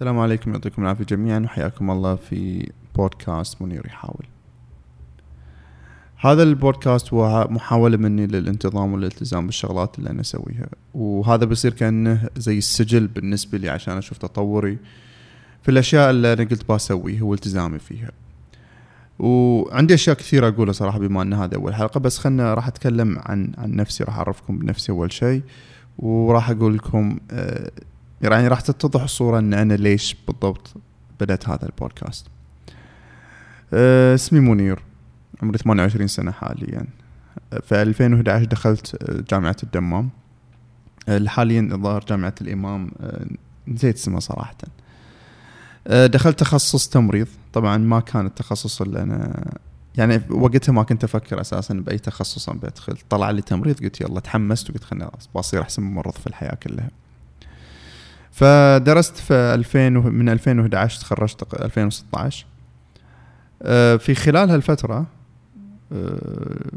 السلام عليكم يعطيكم العافية جميعا وحياكم الله في بودكاست منير يحاول. هذا البودكاست هو محاولة مني للانتظام والالتزام بالشغلات اللي أنا أسويها وهذا بيصير كأنه زي السجل بالنسبة لي عشان أشوف تطوري في الأشياء اللي أنا قلت بسويها والتزامي فيها. وعندي أشياء كثيرة أقولها صراحة بما أن هذا اول حلقه بس خلنا راح أتكلم عن عن نفسي راح أعرفكم بنفسي أول شيء وراح أقول لكم آه، يعني راح تتضح الصورة إن أنا ليش بالضبط بدأت هذا البودكاست. أه اسمي منير. عمري 28 سنة حاليا. في 2011 دخلت جامعة الدمام. أه حاليا الظاهر جامعة الإمام أه نسيت اسمها صراحة. أه دخلت تخصص تمريض. طبعا ما كان التخصص اللي أنا يعني وقتها ما كنت أفكر أساسا بأي تخصص أنا بدخل طلع لي تمريض قلت يلا تحمست وقلت خلنا بصير أحسن ممرض في الحياة كلها. فدرست في 2000 من 2011 تخرجت 2016 آه، في خلال هالفترة آه،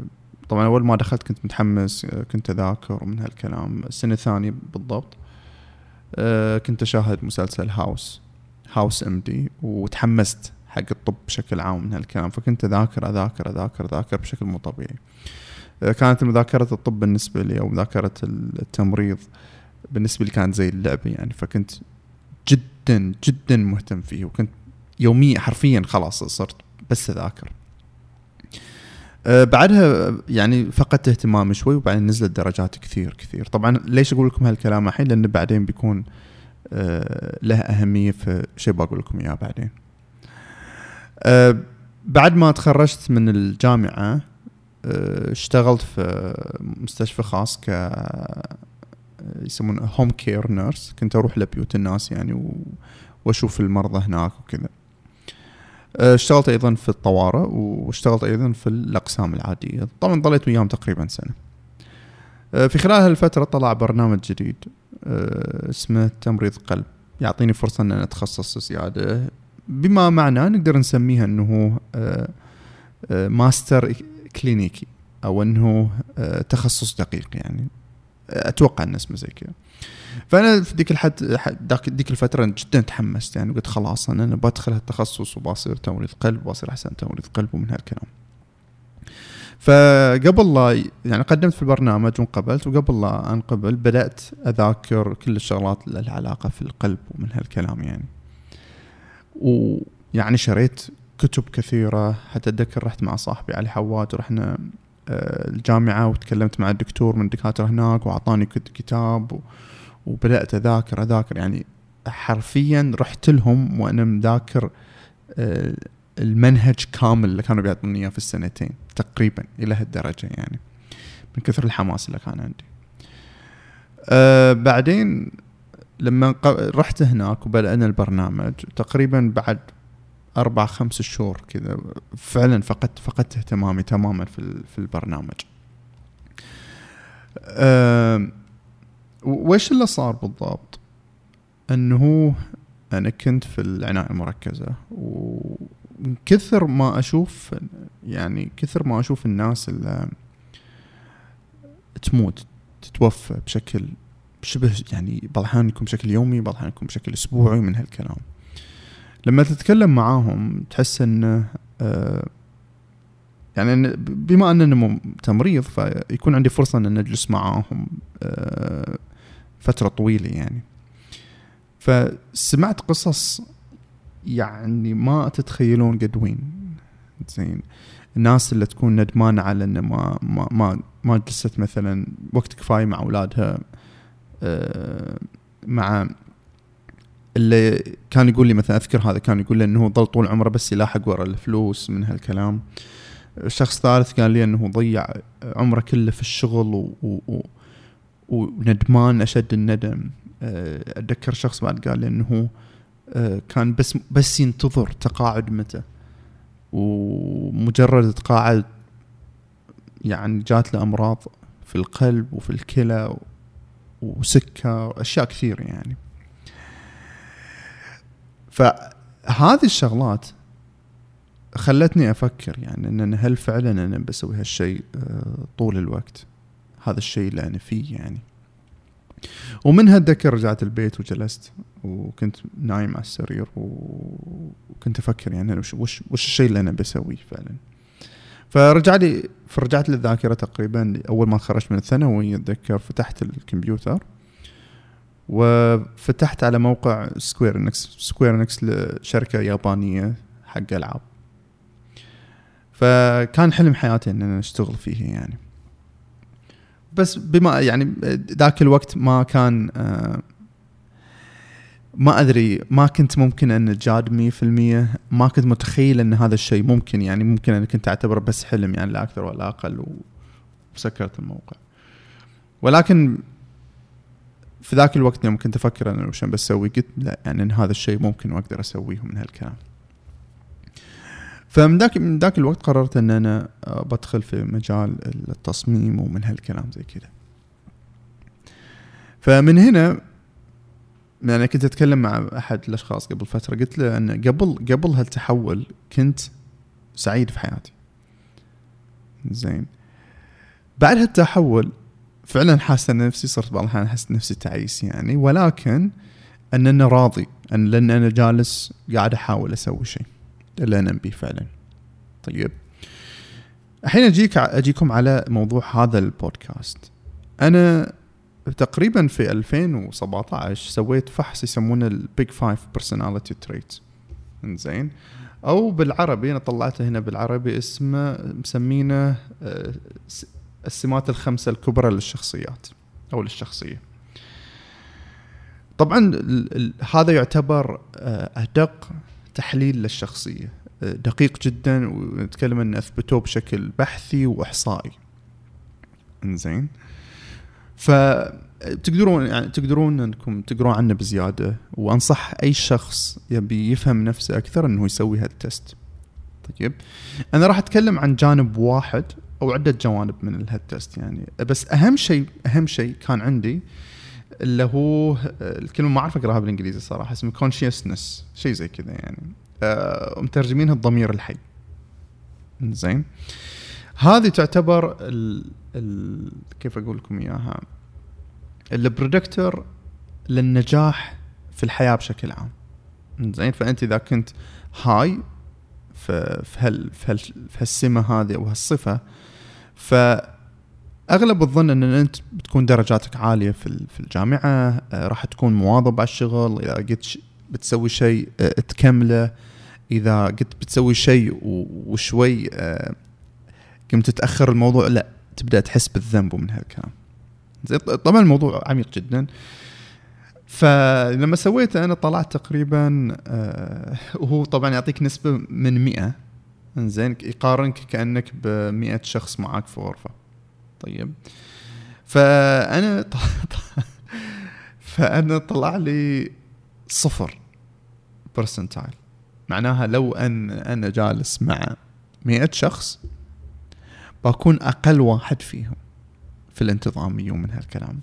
طبعا أول ما دخلت كنت متحمس آه، كنت أذاكر ومن هالكلام. السنة الثانية بالضبط كنت أشاهد مسلسل هاوس هاوس إم دي وتحمست حق الطب بشكل عام من هالكلام. فكنت أذاكر أذاكر أذاكر أذاكر بشكل مو طبيعي. كانت مذاكرة الطب بالنسبة لي أو مذاكرة التمريض بالنسبة لي كانت زي اللعبه يعني فكنت جدا جدا مهتم فيه وكنت يوميا حرفيا خلاص صرت بس أذاكر. أه بعدها يعني فقدت اهتمامي شوي وبعدين نزلت درجات كثير كثير. طبعا ليش أقول لكم هالكلام الحين؟ لأن بعدين بيكون أه له أهمية في شيء بقول لكم إياه بعدين. أه بعد ما تخرجت من الجامعة اشتغلت في مستشفى خاص ك يسمونه home care nurse كنت أروح لبيوت الناس يعني وأشوف المرضى هناك وكذا. آه، اشتغلت أيضا في الطوارئ واشتغلت أيضا في الأقسام العادية. طبعا ضليت وياهم تقريبا سنة. آه، في خلال هالفترة طلع برنامج جديد آه، اسمه تمريض قلب. يعطيني فرصة إن أتخصص زيادة. بما معناه نقدر نسميها إنه ماستر كلينيكي أو إنه تخصص دقيق يعني. أتوقع ان اسمه زي كذا. فأنا في ذيك الحد ذيك الفترة جدا تحمست يعني قلت خلاص أنا, أنا بدخل هالتخصص وبصير تمريض قلب وبصير أحسن تمريض قلب ومن هالكلام. فقبل لا يعني قدمت في البرنامج وانقبلت وقبل لا أنقبل بدأت أذاكر كل الشغلات اللي لها علاقة في القلب ومن هالكلام يعني. ويعني شريت كتب كثيرة حتى أتذكر رحت مع صاحبي علي حواد ورحنا الجامعة وتكلمت مع الدكتور من الدكاترة هناك وأعطاني كتاب وبدأت أذاكر أذاكر. يعني حرفيا رحت لهم وأنا مذاكر آه، المنهج كامل اللي كانوا بيعطوني إياه في السنتين تقريبا إلى هالدرجة يعني. من كثر الحماس اللي كان عندي. أه بعدين لما رحت هناك وبدأنا البرنامج تقريبا بعد أربع خمس شهور كذا فعلا فقدت فقدت اهتمامي تماما في في البرنامج. أه وش اللي صار بالضبط؟ إنه أنا كنت في العناية المركزة ومن كثر ما أشوف يعني كثر ما أشوف الناس اللي تموت تتوفى بشكل شبه يعني بعض الاحيان يكون بشكل يومي بعض الاحيان يكون بشكل أسبوعي من هالكلام لما تتكلم معاهم تحس انه آه يعني بما اننا تمريض فيكون عندي فرصة إن نجلس معاهم آه فترة طويلة يعني. فسمعت قصص يعني ما تتخيلون قد وين. زين. الناس اللي تكون ندمانة على إنه ما ما ما, ما جلست مثلا وقت كفاية مع أولادها آه مع اللي كان يقول لي مثلا أذكر هذا كان يقول لي إنه ضل طول عمره بس يلاحق ورا الفلوس من هالكلام. شخص ثالث قال لي إنه ضيع عمره كله في الشغل و, و, و وندمان أشد الندم. آه، أتذكر شخص بعد قال لي إنه آه، كان بس بس ينتظر تقاعد متى. ومجرد تقاعد يعني جات له أمراض في القلب وفي الكلى وسكر اشياء كثير يعني. فهذه الشغلات خلتني أفكر يعني ان هل فعلا أنا بسوي هالشيء آه، طول الوقت؟ هذا الشيء اللي أنا فيه يعني. ومنها اتذكر رجعت البيت وجلست وكنت نايم على السرير وكنت أفكر يعني وش وش, وش الشيء اللي أنا بسويه فعلا. فرجع لي فرجعت للذاكرة تقريبا أول ما تخرجت من الثانوي أتذكر فتحت الكمبيوتر وفتحت على موقع Square Enix Square Enix لشركة يابانية حق ألعاب. فكان حلم حياتي إن أنا أشتغل فيه يعني. بس بما يعني ذاك الوقت ما كان آه، ما أدري ما كنت ممكن إن جاد 100% ما كنت متخيل إن هذا الشيء ممكن يعني ممكن أنا كنت أعتبره بس حلم يعني لا أكثر ولا أقل وسكرت الموقع. ولكن في ذاك الوقت يوم كنت أفكر أنا وش بسوي قلت لا يعني إن هذا الشيء ممكن وأقدر أسويه من هالكلام. فمن ذاك من ذاك الوقت قررت إن أنا بدخل في مجال التصميم ومن هالكلام زي كذا. فمن هنا يعني كنت أتكلم مع أحد الأشخاص قبل فترة قلت له إن قبل قبل هالتحول كنت سعيد في حياتي. زين. بعد هالتحول فعلا حاسس إن نفسي صرت بعض الأحيان أحس نفسي تعيس يعني. ولكن ان أنا راضي أن لأن أنا جالس قاعد أحاول أسوي شيء. اللي أنا به فعلا. طيب. الحين أجيك أجيكم على موضوع هذا البودكاست. أنا تقريبا في 2017 سويت فحص يسمونه ال Big Five personality traits زين أو بالعربي أنا طلعته هنا بالعربي اسمه مسمينه آه، السمات الخمسة الكبرى للشخصيات أو للشخصية. طبعا هذا يعتبر آه، أدق تحليل للشخصية. آه، دقيق جدا ونتكلم ان أثبتوه بشكل بحثي وإحصائي. إنزين. فتقدرون يعني تقدرون أنكم تقرون عنه بزيادة وأنصح أي شخص يبي يفهم نفسه أكثر إنه يسوي هالتست طيب. أنا راح أتكلم عن جانب واحد أو عدة جوانب من الهالتست يعني. بس أهم شيء أهم شيء كان عندي اللي هو الكلمة ما أعرف أقراها بالإنجليزي صراحة اسمه conscientiousness شيء زي كذا يعني. آه مترجمينها الضمير الحي. زين. هذه تعتبر ال ال كيف أقول لكم إياها؟ ال predictor للنجاح في الحياة بشكل عام. زين. فأنت إذا كنت هاي في, هال في هالسمة هذه أو هالصفة فأغلب الظن إن أنت بتكون درجاتك عالية في الجامعة آه، راح تكون مواظب على الشغل إذا قلت بتسوي شيء آه، تكمله إذا قلت بتسوي شيء وشوي آه، قمت تتأخر الموضوع لا تبدأ تحس بالذنب ومن هالكلام. طبعا الموضوع عميق جدا. فلما سويته أنا طلعت تقريبا وهو طبعا يعطيك نسبة من 100 إنزين يقارنك كأنك ب 100 شخص معاك في غرفة. طيب. فأنا فأنا طلع لي صفر percentile معناها لو ان أنا جالس مع 100 شخص بكون أقل واحد فيهم في الانتظاميه ومن هالكلام.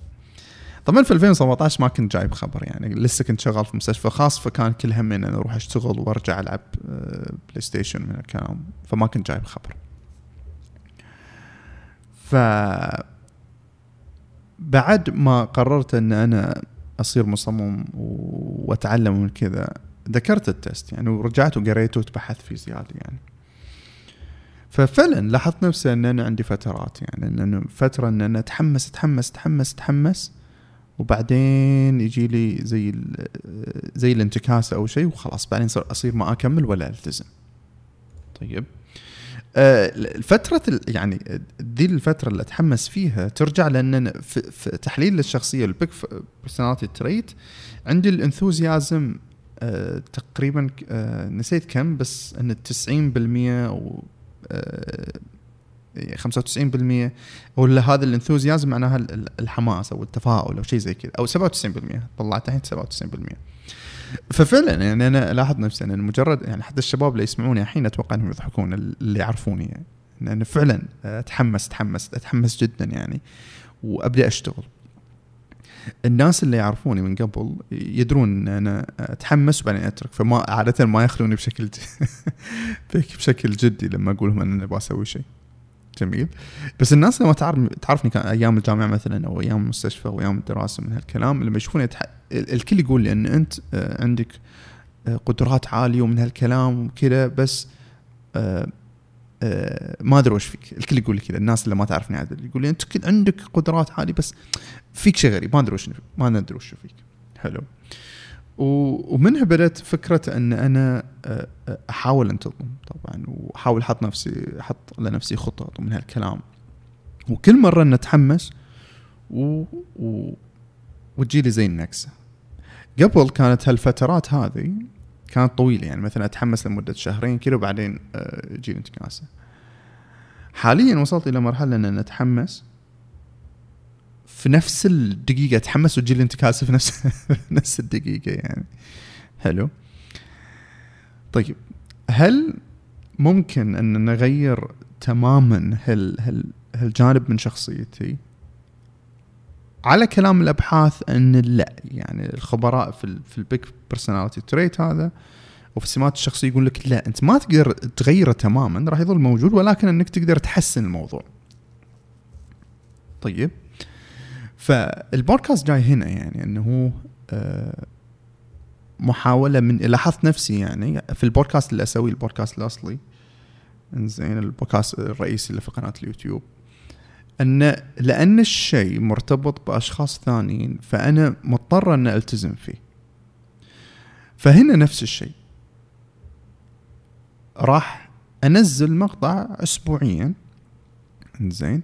طبعا في 2017 ما كنت جايب خبر يعني لسه كنت شغال في مستشفى خاص فكان كل همي ان أروح أشتغل وأرجع ألعب Play آه، Station من الكلام فما كنت جايب خبر. ف بعد ما قررت ان أنا أصير مصمم وأتعلم من كذا ذكرت التست يعني ورجعت وقريته وتبحثت فيه زيادة يعني. ففعلا لاحظت نفسي إن أنا عندي فترات يعني إن أنا فترة إن أنا أتحمس أتحمس أتحمس أتحمس وبعدين يجي لي زي زي الانتكاسه أو شيء وخلاص بعدين أصير ما أكمل ولا ألتزم. طيب آه، فترة يعني ذي الفترة اللي أتحمس فيها ترجع لأن في, تحليل الشخصية ال Big personality trait عندي ال enthusiasm آه، تقريبا آه، نسيت كم بس إن 90% أو 95% ولا هذا ال enthusiasm معناها الحماس أو التفاؤل أو شيء زي كذا. أو 97% طلعت الحين 97% ففعلا يعني أنا الاحظ نفسي ان مجرد يعني حتى الشباب اللي يسمعوني الحين أتوقع إنهم يضحكون اللي يعرفوني يعني. لأنه فعلا أتحمس أتحمس أتحمس جدا يعني. وأبدأ أشتغل. الناس اللي يعرفوني من قبل يدرون إن أنا أتحمس وبعدين أترك. فما عادة ما ياخذوني بشكل بشكل جدي لما أقول لهم إن أنا أبغى أسوي شيء. جميل. بس الناس لما تعرف تعرفني كان أيام الجامعة مثلا أو أيام المستشفى أو أيام الدراسة من هالكلام لما يشوفوني يتح... الكل يقول لي إن أنت آه، عندك آه، قدرات عالية ومن هالكلام وكذا بس آه، ما أدري وش فيك. الكل يقول لي كذا. الناس اللي ما تعرفني عدل يقول لي أنت عندك قدرات عالية بس فيك شيء غريب. ما أدري وش ما ندري وش فيك. حلو. ومنها بدات فكرة أن أنا آه، آه، أحاول انتظم طبعا وأحاول أحط نفسي أحط لنفسي خطط ومن هالكلام. وكل مرة نتحمس و... و... وتجيلي زي النكسة. قبل كانت هالفترات هذه كانت طويلة يعني مثلا أتحمس لمدة شهرين كذا وبعدين تجيني آه، انتكاسة. حاليا وصلت إلى مرحلة أن نتحمس في نفس الدقيقة اتحمس وتجي لي انتكاسه في نفس نفس الدقيقة يعني. حلو. طيب هل ممكن أن نغير تماما هال هال هالجانب من شخصيتي؟ على كلام الأبحاث أن لا يعني الخبراء في في ال big personality trait هذا وفي السمات الشخصية يقول لك لا أنت ما تقدر تغيره تماما راح يظل موجود ولكن أنك تقدر تحسن الموضوع. طيب. فالبودكاست جاي هنا يعني إنه آه، محاولة من لاحظت نفسي يعني في البودكاست اللي أسويه البودكاست الأصلي إنزين البودكاست الرئيسي اللي في قناة اليوتيوب إن لأن الشيء مرتبط بأشخاص ثانيين فأنا مضطر ان ألتزم فيه. فهنا نفس الشيء. راح أنزل مقطع اسبوعيا زين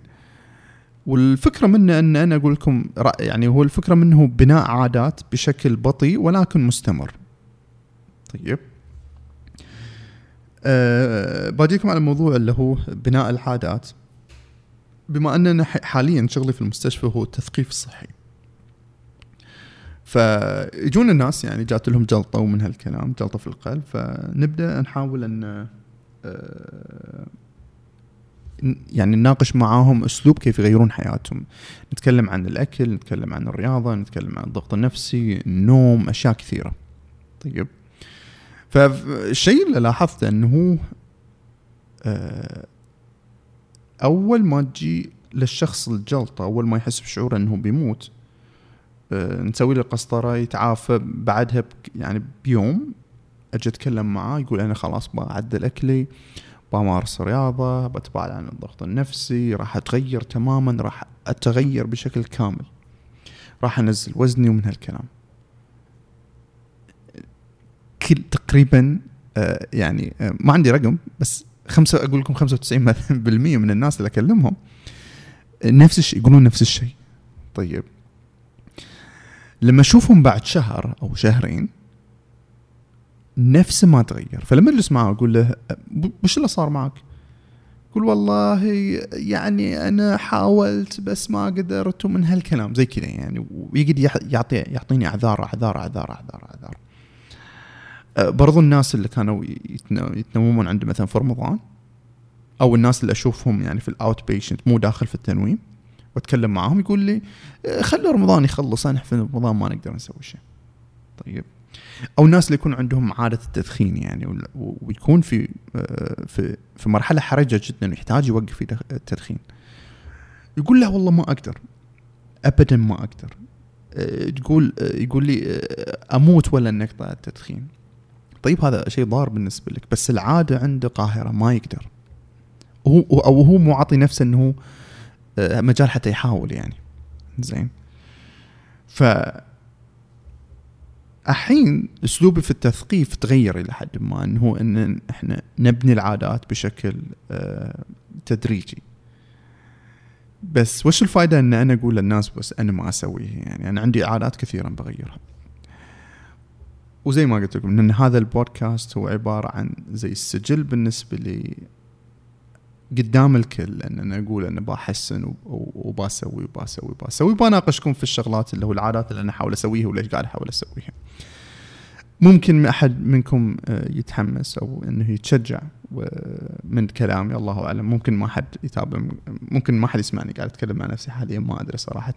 والفكرة منه أن أنا أقول لكم يعني هو الفكرة منه بناء عادات بشكل بطيء ولكن مستمر. طيب. أه باجيكم على موضوع اللي هو بناء العادات. بما أننا حاليا شغلي في المستشفى هو التثقيف الصحي. فيجون الناس يعني جات لهم جلطة ومن هالكلام جلطة في القلب فنبدأ نحاول أن أه يعني نناقش معاهم أسلوب كيف يغيرون حياتهم. نتكلم عن الأكل نتكلم عن الرياضة نتكلم عن الضغط النفسي النوم أشياء كثيرة. طيب. فالشيء اللي لاحظته إنه آه، أول ما تجي للشخص الجلطة أول ما يحس بشعور إنه بيموت آه، نسوي له قسطرة يتعافى بعدها يعني بيوم أجي أتكلم معاه يقول أنا خلاص بعدل أكلي بمارس رياضة بتبعد عن الضغط النفسي راح أتغير تماما راح أتغير بشكل كامل. راح أنزل وزني ومن هالكلام. كل تقريبا آه يعني آه ما عندي رقم بس خمسة أقول لكم 95% من الناس اللي أكلمهم نفس الشيء يقولون نفس الشيء. طيب. لما أشوفهم بعد شهر أو شهرين نفسه ما تغير. فلما اجلس معه أقول له وش اللي صار معك؟ يقول والله يعني أنا حاولت بس ما قدرت. ومن هالكلام زي كذا يعني ويقعد يعطي يعطيني أعذار أعذار أعذار أعذار أعذار. أه، برضو الناس اللي كانوا يتنومون عندي مثلا في رمضان أو الناس اللي أشوفهم يعني في ال outpatient مو داخل في التنويم وأتكلم معاهم يقول لي أه، خلي رمضان يخلص إحنا في رمضان ما نقدر نسوي شيء. طيب. أو الناس اللي يكون عندهم عادة التدخين يعني ويكون في آه، في في مرحلة حرجة جدا ويحتاج يوقف التدخين. يقول لا والله ما أقدر. ابدا ما أقدر. آه، تقول آه، يقول لي أموت ولا اني التدخين. طيب هذا شيء ضار بالنسبة لك بس العادة عنده قاهرة ما يقدر. هو أو هو مو عاطي نفسه إنه مجال حتى يحاول يعني. زين. ف الحين اسلوبي في التثقيف تغير إلى حد ما انه هو إن إحنا نبني العادات بشكل آه، تدريجي. بس وش الفائدة إن أنا أقول للناس بس أنا ما اسويه يعني أنا عندي عادات كثيرة بغيرها. وزي ما قلت لكم إن هذا البودكاست هو عبارة عن زي السجل بالنسبة لي قدام الكل ان أنا أقول أنا بحسن وبسوي وبسوي وبسوي وبناقشكم في الشغلات اللي هو العادات اللي أنا أحاول أسويها وليش قاعد أحاول أسويها. ممكن أحد منكم آه، يتحمس أو إنه يتشجع من كلامي الله أعلم ممكن ما حد يتابع ممكن ما حد يسمعني قاعد أتكلم مع نفسي حاليا ما أدري صراحة.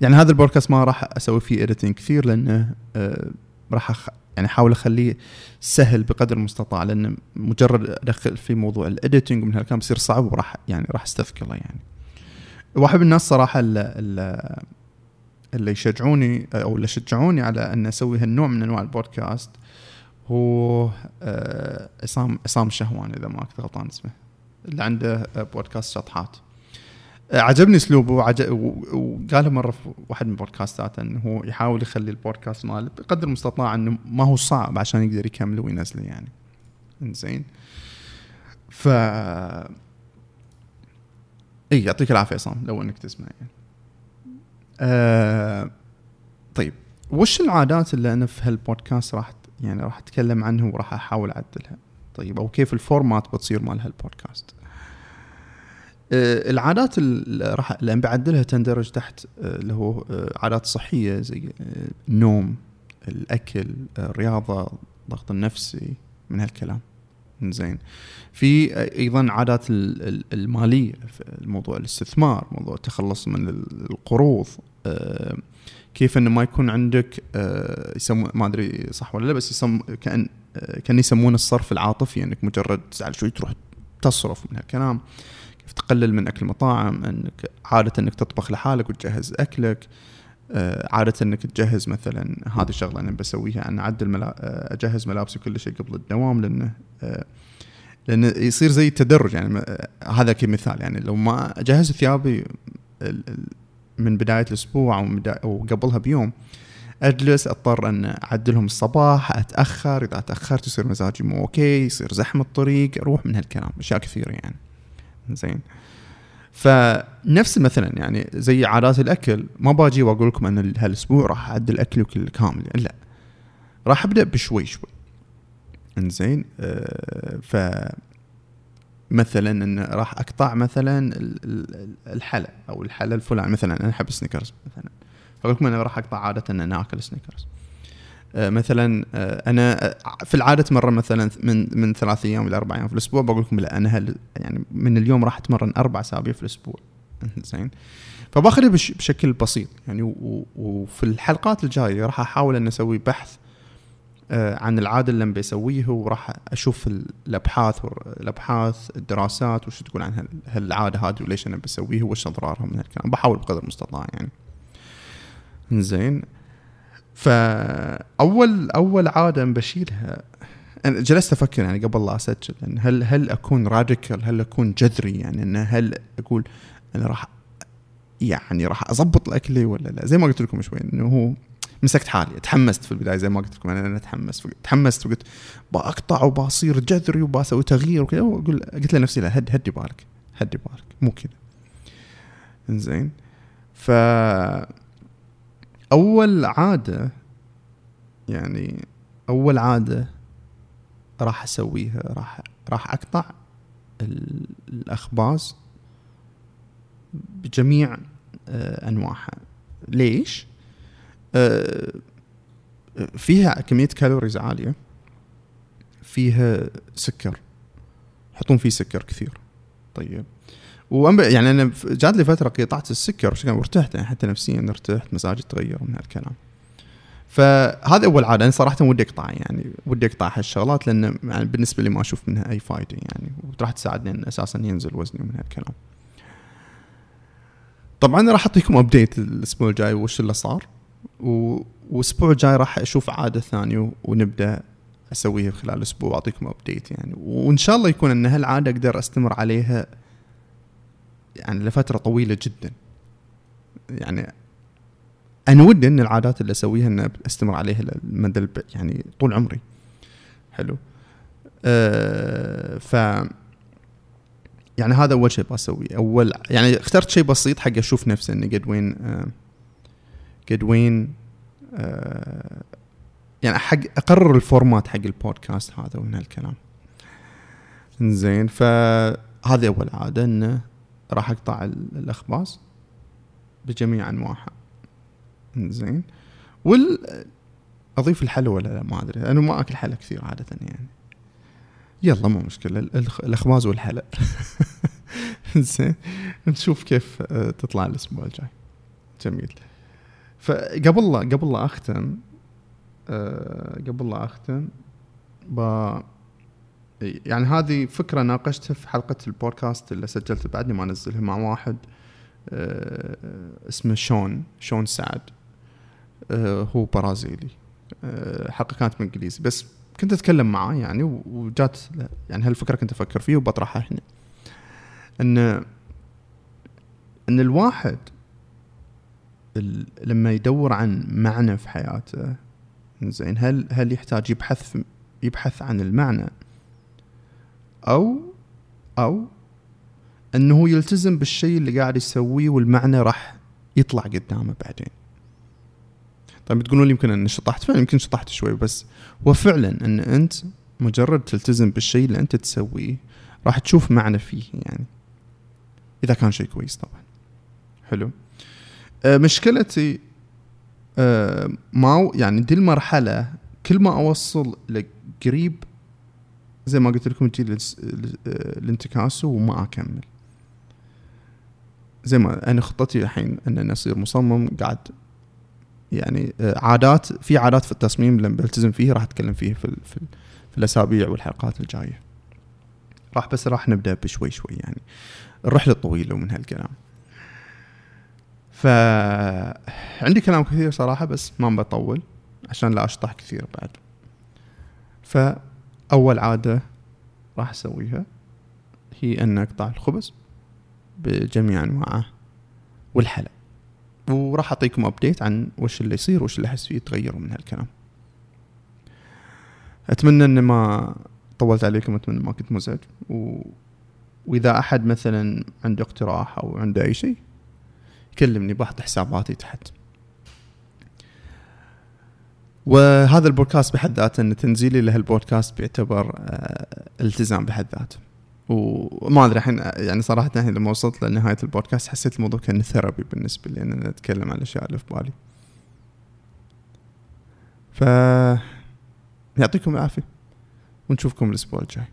يعني هذا البودكاست ما راح أسوي فيه editing كثير لأنه آه، راح يعني احاول أخليه سهل بقدر المستطاع لأن مجرد أدخل في موضوع ال editing ومن هالكلام بيصير صعب وراح يعني راح استثقله يعني. واحد من الناس صراحة اللي, اللي يشجعوني أو اللي شجعوني على أن أسوي هالنوع من أنواع البودكاست هو آه، عصام عصام الشهوان إذا ما كنت غلطان اسمه اللي عنده بودكاست شطحات. عجبني أسلوبه وقالها مرة في واحد من بودكاستاته إنه هو يحاول يخلي البودكاست ماله بقدر المستطاع إنه ما هو صعب عشان يقدر يكمله وينزله يعني. زين ف إي يعطيك العافية عصام لو إنك تسمع يعني. آه طيب وش العادات اللي أنا في هالبودكاست راح يعني راح أتكلم عنها وراح أحاول أعدلها؟ طيب أو كيف الفورمات بتصير مال هالبودكاست؟ العادات اللي راح اللي بعدلها تندرج تحت آه، اللي هو آه، عادات صحية زي النوم الأكل الرياضة الضغط النفسي من هالكلام. زين في أيضا عادات المالية موضوع الاستثمار موضوع التخلص من القروض كيف إنه ما يكون عندك يسمون ما أدري صح ولا لا بس يسم كأن كأن يسمونه الصرف العاطفي إنك مجرد تزعل شوي تروح تصرف من هالكلام. كيف تقلل من أكل المطاعم إنك عادة إنك تطبخ لحالك وتجهز أكلك. آه، عادة إنك تجهز مثلا هذه الشغلة أنا بسويها أنا أعدل ملا... آه، أجهز ملابسي وكل شيء قبل الدوام لأنه آه، لأنه يصير زي التدرج. يعني هذا كمثال. يعني لو ما أجهز ثيابي من بداية الأسبوع أو أو قبلها بيوم أجلس أضطر أن أعدلهم الصباح أتأخر. إذا تأخرت يصير مزاجي مو أوكي يصير زحمة الطريق أروح من هالكلام. أشياء كثيرة يعني. زين. فنفس مثلا يعني زي عادات الأكل ما باجي وأقول لكم أن هالأسبوع راح اعدل اكلي كل كامل لا. راح أبدأ بشوي شوي. إنزين؟ آه ف مثلا إن راح أقطع مثلا الحلا أو الحلا الفلاني مثلا أنا أحب سنيكرز مثلا. فاقول لكم أنا راح أقطع عادة إن أنا آكل سنيكرز مثلا آه، أنا آه، في العادة مره مثلا من من ثلاث أيام إلى أربع أيام في الأسبوع. بقول لكم لا أنا هل يعني من اليوم راح أتمرن أربع أسابيع في الأسبوع. زين؟ فباخذها بشكل بسيط. يعني وفي الحلقات الجاية راح أحاول أن أسوي بحث عن العادة اللي بسويه وراح أشوف الأبحاث الأبحاث الدراسات وش تقول عن هالعادة هذه وليش أنا بسويها وش أضرارها من هالكلام. بحاول بقدر المستطاع يعني. زين؟ فأول أول عادة بشيلها أنا جلست أفكر يعني قبل لا أسجل يعني هل هل أكون راديكال هل أكون جذري؟ يعني إنه هل أقول أنا راح يعني راح أضبط الاكلي ولا لا؟ زي ما قلت لكم شوي إنه هو مسكت حالي تحمست في البداية زي ما قلت لكم أنا, أنا تحمست تحمست وقلت بقطع وبصير جذري وبسوي تغيير وكذا وأقول قلت لنفسي لا هد هدي بالك هدي بالك مو كذا. إنزين ف أول عادة يعني أول عادة راح أسويها راح راح أقطع الأخباز بجميع آه، أنواعها. ليش؟ آه، فيها كمية كالوريز عالية فيها سكر. يحطون فيه سكر كثير. طيب. يعني أنا جات لي فترة قطعت السكر وارتحت يعني حتى نفسيا ارتحت مزاجي تغير من هالكلام. فهذا أول عادة أنا صراحة ودي أقطع يعني ودي أقطع هالشغلات لأن يعني بالنسبة لي ما أشوف منها أي فائده يعني وراح تساعدني إن أساسا ينزل وزني من هالكلام. طبعا راح أعطيكم update الأسبوع الجاي وش اللي صار والأسبوع الجاي راح أشوف عادة ثانية ونبدأ أسويها خلال الأسبوع وأعطيكم update يعني. وإن شاء الله يكون إن هالعادة أقدر أستمر عليها يعني لفترة طويلة جدا. يعني أنا ودي إن العادات اللي أسويها إن أستمر عليها لمدى يعني طول عمري. حلو. أه ف يعني هذا أول شيء بسويه. أول يعني اخترت شيء بسيط حق أشوف نفسي إني قد وين أه قد وين أه يعني حق أقرر الفورمات حق البودكاست هذا ومن هالكلام. زين فهذه أول عادة إنه راح أقطع الأخباز بجميع أنواعها. زين وال أضيف الحلوى ولا لا؟ ما أدري. أنا ما أكل حلا كثير عادة يعني. يلا مو مشكلة. الأخباز والحلا زين نشوف كيف آه، تطلع الأسبوع الجاي. جميل. فقبل لا قبل لا أختم أه قبل لا أختم ب يعني هذه فكرة ناقشتها في حلقة البودكاست اللي سجلت بعدني ما انزلها مع واحد أه اسمه شون شون سعد. أه هو برازيلي. أه حلقه كانت بالانجليزي بس كنت أتكلم معاه يعني وجات يعني هالفكرة كنت أفكر فيها وبطرحها هنا. ان إن الواحد لما يدور عن معنى في حياته زين هل هل يحتاج يبحث يبحث عن المعنى؟ أو أو أنه يلتزم بالشيء اللي قاعد يسويه والمعنى راح يطلع قدامه بعدين. طيب تقولون لي يمكن أني شطحت؟ فعلا يمكن شطحت شوي بس هو فعلا أن أنت مجرد تلتزم بالشيء اللي أنت تسويه راح تشوف معنى فيه يعني. إذا كان شيء كويس طبعا. حلو. آه مشكلتي آه ما يعني دي المرحلة كل ما أوصل لقريب زي ما قلت لكم تجي الانتكاسه وما أكمل. زي ما أنا خطتي الحين إن أصير مصمم قاعد يعني آه، عادات في عادات في التصميم لما بلتزم فيه راح أتكلم فيه في, في, في الأسابيع والحلقات الجاية. راح بس راح نبدأ بشوي شوي يعني. الرحلة طويلة ومن هالكلام. ف عندي كلام كثير صراحة بس ما بطول عشان لا أشطح كثير بعد. فاول عادة راح أسويها هي أن أقطع الخبز بجميع أنواعه والحلى وراح أعطيكم ابديت عن وش اللي يصير وش اللي أحس فيه يتغير من هالكلام. أتمنى ان ما طولت عليكم أتمنى ما كنت مزعج. و... وإذا أحد مثلا عنده اقتراح أو عنده أي شيء كلمني بحط حساباتي تحت. وهذا البودكاست بحد ذاته إن تنزيلي لهالبودكاست بيعتبر آه التزام بحد ذاته. وما أدري الحين يعني صراحة الحين لما وصلت لنهاية البودكاست حسيت الموضوع كان ثيرابي بالنسبة لي إن أنا أتكلم عن الأشياء اللي في بالي. ف يعطيكم العافية ونشوفكم الأسبوع الجاي.